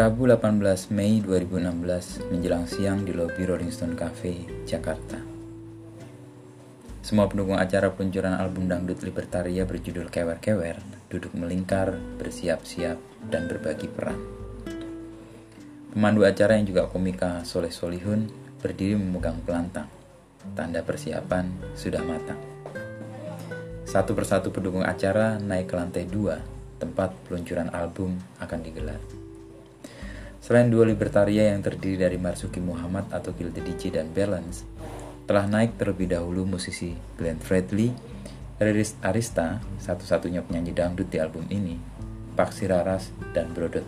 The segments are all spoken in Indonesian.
Rabu 18 Mei 2016 menjelang siang di lobi Rolling Stone Cafe, Jakarta. Semua pendukung acara peluncuran album dangdut Libertaria berjudul Kewer-Kewer duduk melingkar, bersiap-siap, dan berbagi peran. Pemandu acara yang juga komika Soleh Solihun berdiri memegang pelantang. Tanda persiapan sudah matang. Satu persatu pendukung acara naik ke lantai dua, tempat peluncuran album akan digelar. Selain dua libertaria yang terdiri dari Marsuki Muhammad atau Gilda DJ dan Balance, telah naik terlebih dahulu musisi Glenn Fredly, Riris Arista, satu-satunya penyanyi dangdut di album ini, Paksi Raras, dan Brodot.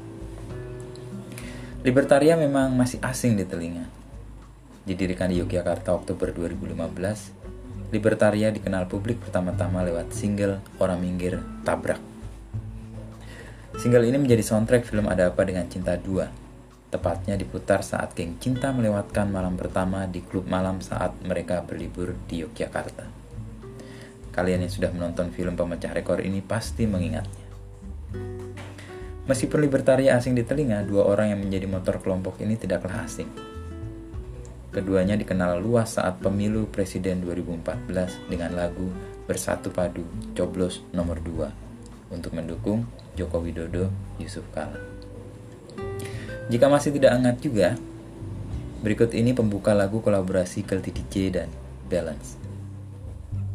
Libertaria memang masih asing di telinga. Didirikan di Yogyakarta Oktober 2015, Libertaria dikenal publik pertama-tama lewat single Orang Minggir Tabrak. Single ini menjadi soundtrack film Ada Apa Dengan Cinta 2. Tepatnya diputar saat geng cinta melewatkan malam pertama di klub malam saat mereka berlibur di Yogyakarta. Kalian yang sudah menonton film pemecah rekor ini pasti mengingatnya. Meskipun Libertaria asing di telinga, dua orang yang menjadi motor kelompok ini tidaklah asing Keduanya dikenal luas saat pemilu presiden 2014 dengan lagu Bersatu Padu Coblos nomor 2 untuk mendukung Joko Widodo Yusuf Kala. Jika masih tidak hangat juga, berikut ini pembuka lagu kolaborasi Kelti DJ dan Balance.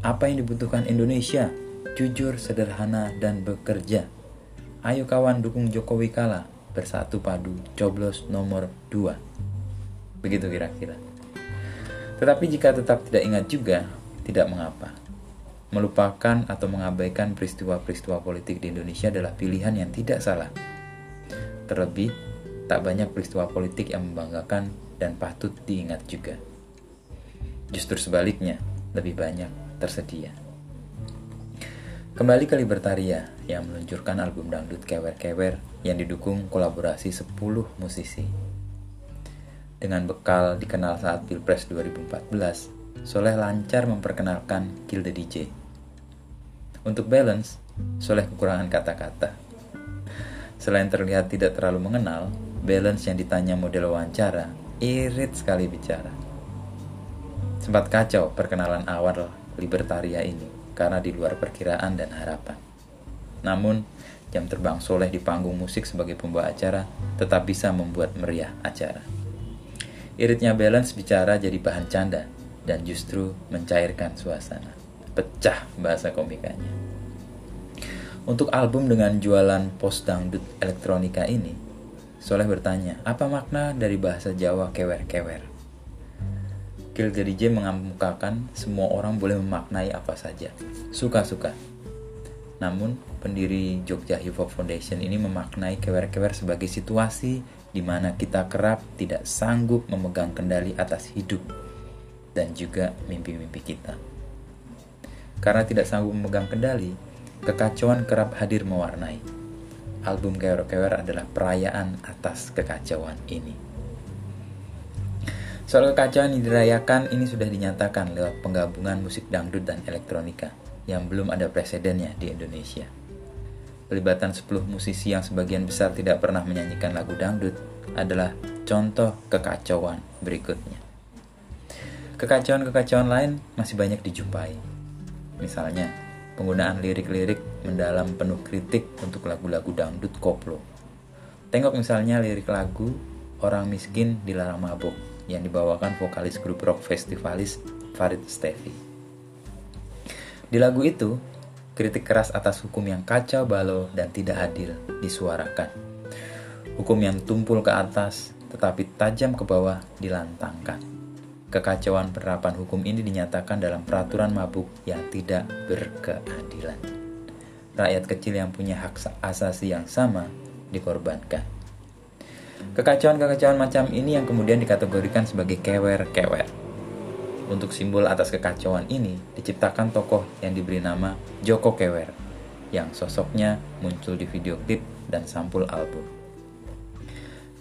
Apa yang dibutuhkan Indonesia? Jujur, sederhana, dan bekerja. Ayo kawan dukung Jokowi Kala, bersatu padu, coblos nomor 2. Begitu kira-kira. Tetapi jika tetap tidak ingat juga, tidak mengapa. Melupakan atau mengabaikan peristiwa-peristiwa politik di Indonesia adalah pilihan yang tidak salah. Terlebih, tak banyak peristiwa politik yang membanggakan dan patut diingat juga. Justru sebaliknya, lebih banyak tersedia. Kembali ke Libertaria yang meluncurkan album dangdut kewer-kewer yang didukung kolaborasi 10 musisi. Dengan bekal dikenal saat Pilpres 2014, Soleh lancar memperkenalkan Gilda DJ. Untuk balance, Soleh kekurangan kata-kata. Selain terlihat tidak terlalu mengenal, balance yang ditanya model wawancara irit sekali bicara. Sempat kacau perkenalan awal Libertaria ini karena di luar perkiraan dan harapan. Namun, jam terbang Soleh di panggung musik sebagai pembawa acara tetap bisa membuat meriah acara. Iritnya balance bicara jadi bahan canda dan justru mencairkan suasana. Pecah bahasa komikanya. Untuk album dengan jualan post dangdut elektronika ini, Soleh bertanya, apa makna dari bahasa Jawa kewer-kewer? Gil DJ mengamukakan semua orang boleh memaknai apa saja, suka-suka. Namun, pendiri Jogja Hip Hop Foundation ini memaknai kewer-kewer sebagai situasi di mana kita kerap tidak sanggup memegang kendali atas hidup dan juga mimpi-mimpi kita. Karena tidak sanggup memegang kendali, kekacauan kerap hadir mewarnai. Album Kewer-Kewer adalah perayaan atas kekacauan ini. Soal kekacauan yang dirayakan ini sudah dinyatakan lewat penggabungan musik dangdut dan elektronika yang belum ada presidennya di Indonesia. Pelibatan 10 musisi yang sebagian besar tidak pernah menyanyikan lagu dangdut adalah contoh kekacauan berikutnya. Kekacauan-kekacauan lain masih banyak dijumpai. Misalnya, penggunaan lirik-lirik mendalam penuh kritik untuk lagu-lagu dangdut koplo. Tengok misalnya lirik lagu Orang Miskin Dilarang Mabuk yang dibawakan vokalis grup rock festivalis Farid Stevi. Di lagu itu, kritik keras atas hukum yang kacau balau dan tidak adil disuarakan. Hukum yang tumpul ke atas tetapi tajam ke bawah dilantangkan. Kekacauan penerapan hukum ini dinyatakan dalam peraturan mabuk yang tidak berkeadilan. Rakyat kecil yang punya hak asasi yang sama dikorbankan. Kekacauan-kekacauan macam ini yang kemudian dikategorikan sebagai kewer-kewer untuk simbol atas kekacauan ini diciptakan tokoh yang diberi nama Joko Kewer yang sosoknya muncul di video klip dan sampul album.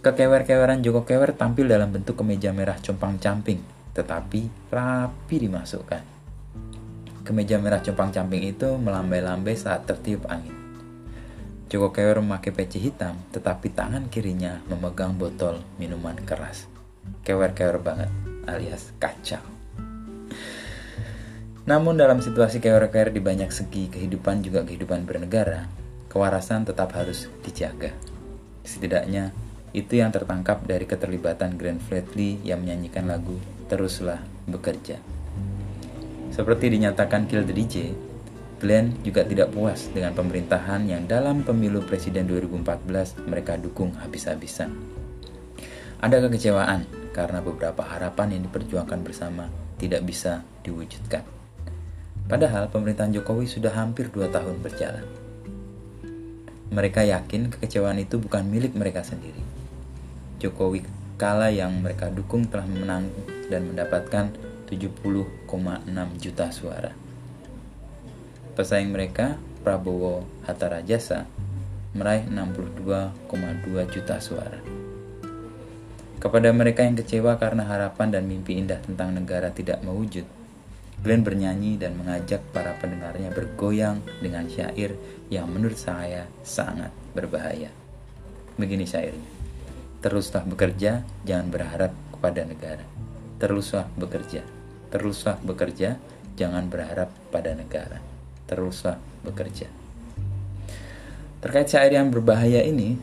Kekewer-keweran Joko Kewer tampil dalam bentuk kemeja merah compang-camping, tetapi rapi dimasukkan. Kemeja merah compang-camping itu melambai-lambai saat tertiup angin. Joko Kewer memakai peci hitam, tetapi tangan kirinya memegang botol minuman keras. Kewer-kewer banget, alias kacau. Namun dalam situasi kewer-kewer di banyak segi kehidupan juga kehidupan bernegara, kewarasan tetap harus dijaga. Setidaknya itu yang tertangkap dari keterlibatan Grand Fledley yang menyanyikan lagu Teruslah Bekerja. Seperti dinyatakan Kill the DJ, Glenn juga tidak puas dengan pemerintahan yang dalam pemilu presiden 2014 mereka dukung habis-habisan. Ada kekecewaan karena beberapa harapan yang diperjuangkan bersama tidak bisa diwujudkan. Padahal pemerintahan Jokowi sudah hampir dua tahun berjalan. Mereka yakin kekecewaan itu bukan milik mereka sendiri. Jokowi kala yang mereka dukung telah menang dan mendapatkan 70,6 juta suara Pesaing mereka, Prabowo Hatta Rajasa, meraih 62,2 juta suara. Kepada mereka yang kecewa karena harapan dan mimpi indah tentang negara tidak mewujud, Glenn bernyanyi dan mengajak para pendengarnya bergoyang dengan syair yang menurut saya sangat berbahaya. Begini syairnya. Teruslah bekerja, jangan berharap kepada negara. Teruslah bekerja. Teruslah bekerja, jangan berharap pada negara teruslah bekerja. Terkait syair yang berbahaya ini,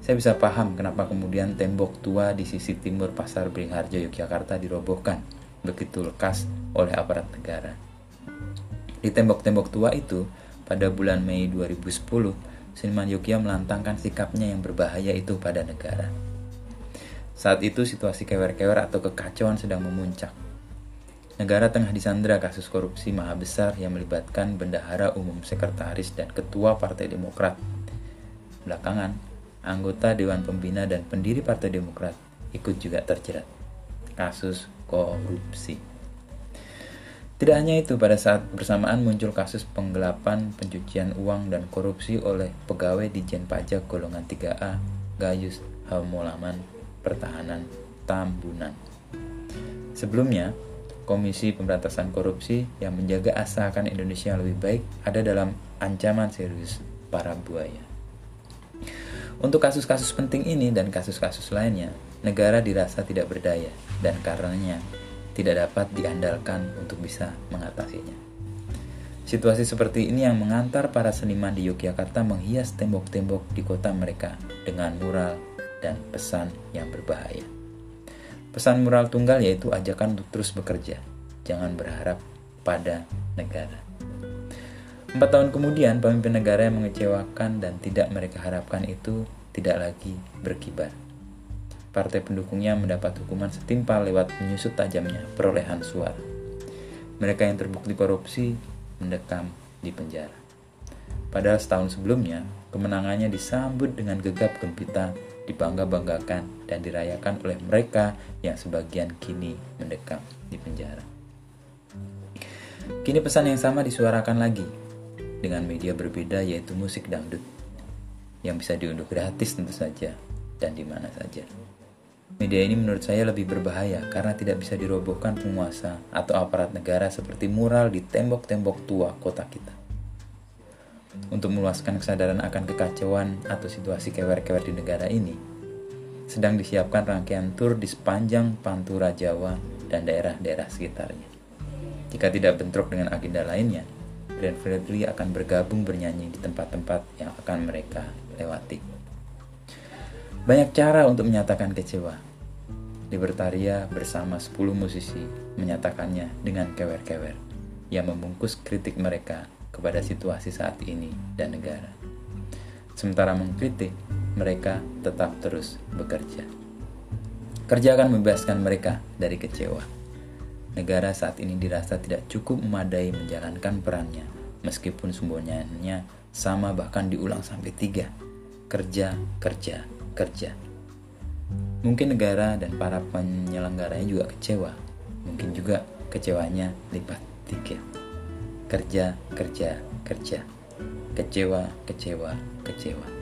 saya bisa paham kenapa kemudian tembok tua di sisi timur Pasar Beringharjo Yogyakarta dirobohkan begitu lekas oleh aparat negara. Di tembok-tembok tua itu, pada bulan Mei 2010, seniman Yogyakarta melantangkan sikapnya yang berbahaya itu pada negara. Saat itu situasi kewer-kewer atau kekacauan sedang memuncak. Negara tengah disandra kasus korupsi maha besar yang melibatkan bendahara umum sekretaris dan ketua Partai Demokrat. Belakangan, anggota Dewan Pembina dan pendiri Partai Demokrat ikut juga terjerat kasus korupsi. Tidak hanya itu, pada saat bersamaan muncul kasus penggelapan, pencucian uang, dan korupsi oleh pegawai Dijen Pajak golongan 3A, Gayus Hamolaman, Pertahanan, Tambunan. Sebelumnya, Komisi Pemberantasan Korupsi yang menjaga asalkan Indonesia yang lebih baik ada dalam ancaman serius para buaya. Untuk kasus-kasus penting ini dan kasus-kasus lainnya, negara dirasa tidak berdaya dan karenanya tidak dapat diandalkan untuk bisa mengatasinya. Situasi seperti ini yang mengantar para seniman di Yogyakarta menghias tembok-tembok di kota mereka dengan mural dan pesan yang berbahaya. Pesan moral tunggal yaitu ajakan untuk terus bekerja, jangan berharap pada negara. Empat tahun kemudian, pemimpin negara yang mengecewakan dan tidak mereka harapkan itu tidak lagi berkibar. Partai pendukungnya mendapat hukuman setimpal lewat menyusut tajamnya perolehan suara. Mereka yang terbukti korupsi mendekam di penjara. Padahal setahun sebelumnya, kemenangannya disambut dengan gegap gempita dibangga-banggakan dan dirayakan oleh mereka yang sebagian kini mendekam di penjara. Kini pesan yang sama disuarakan lagi dengan media berbeda yaitu musik dangdut yang bisa diunduh gratis tentu saja dan di mana saja. Media ini menurut saya lebih berbahaya karena tidak bisa dirobohkan penguasa atau aparat negara seperti mural di tembok-tembok tua kota kita. Untuk meluaskan kesadaran akan kekacauan atau situasi kewer-kewer di negara ini, sedang disiapkan rangkaian tur di sepanjang Pantura Jawa dan daerah-daerah sekitarnya. Jika tidak bentrok dengan agenda lainnya, Grand Fredly akan bergabung bernyanyi di tempat-tempat yang akan mereka lewati. Banyak cara untuk menyatakan kecewa. Libertaria bersama 10 musisi menyatakannya dengan kewer-kewer yang membungkus kritik mereka kepada situasi saat ini dan negara. Sementara mengkritik, mereka tetap terus bekerja. Kerja akan membebaskan mereka dari kecewa. Negara saat ini dirasa tidak cukup memadai menjalankan perannya, meskipun semuanya sama bahkan diulang sampai tiga. Kerja, kerja, kerja. Mungkin negara dan para penyelenggaranya juga kecewa. Mungkin juga kecewanya lipat tiga kerja, kerja, kerja. Kecewa, kecewa, kecewa.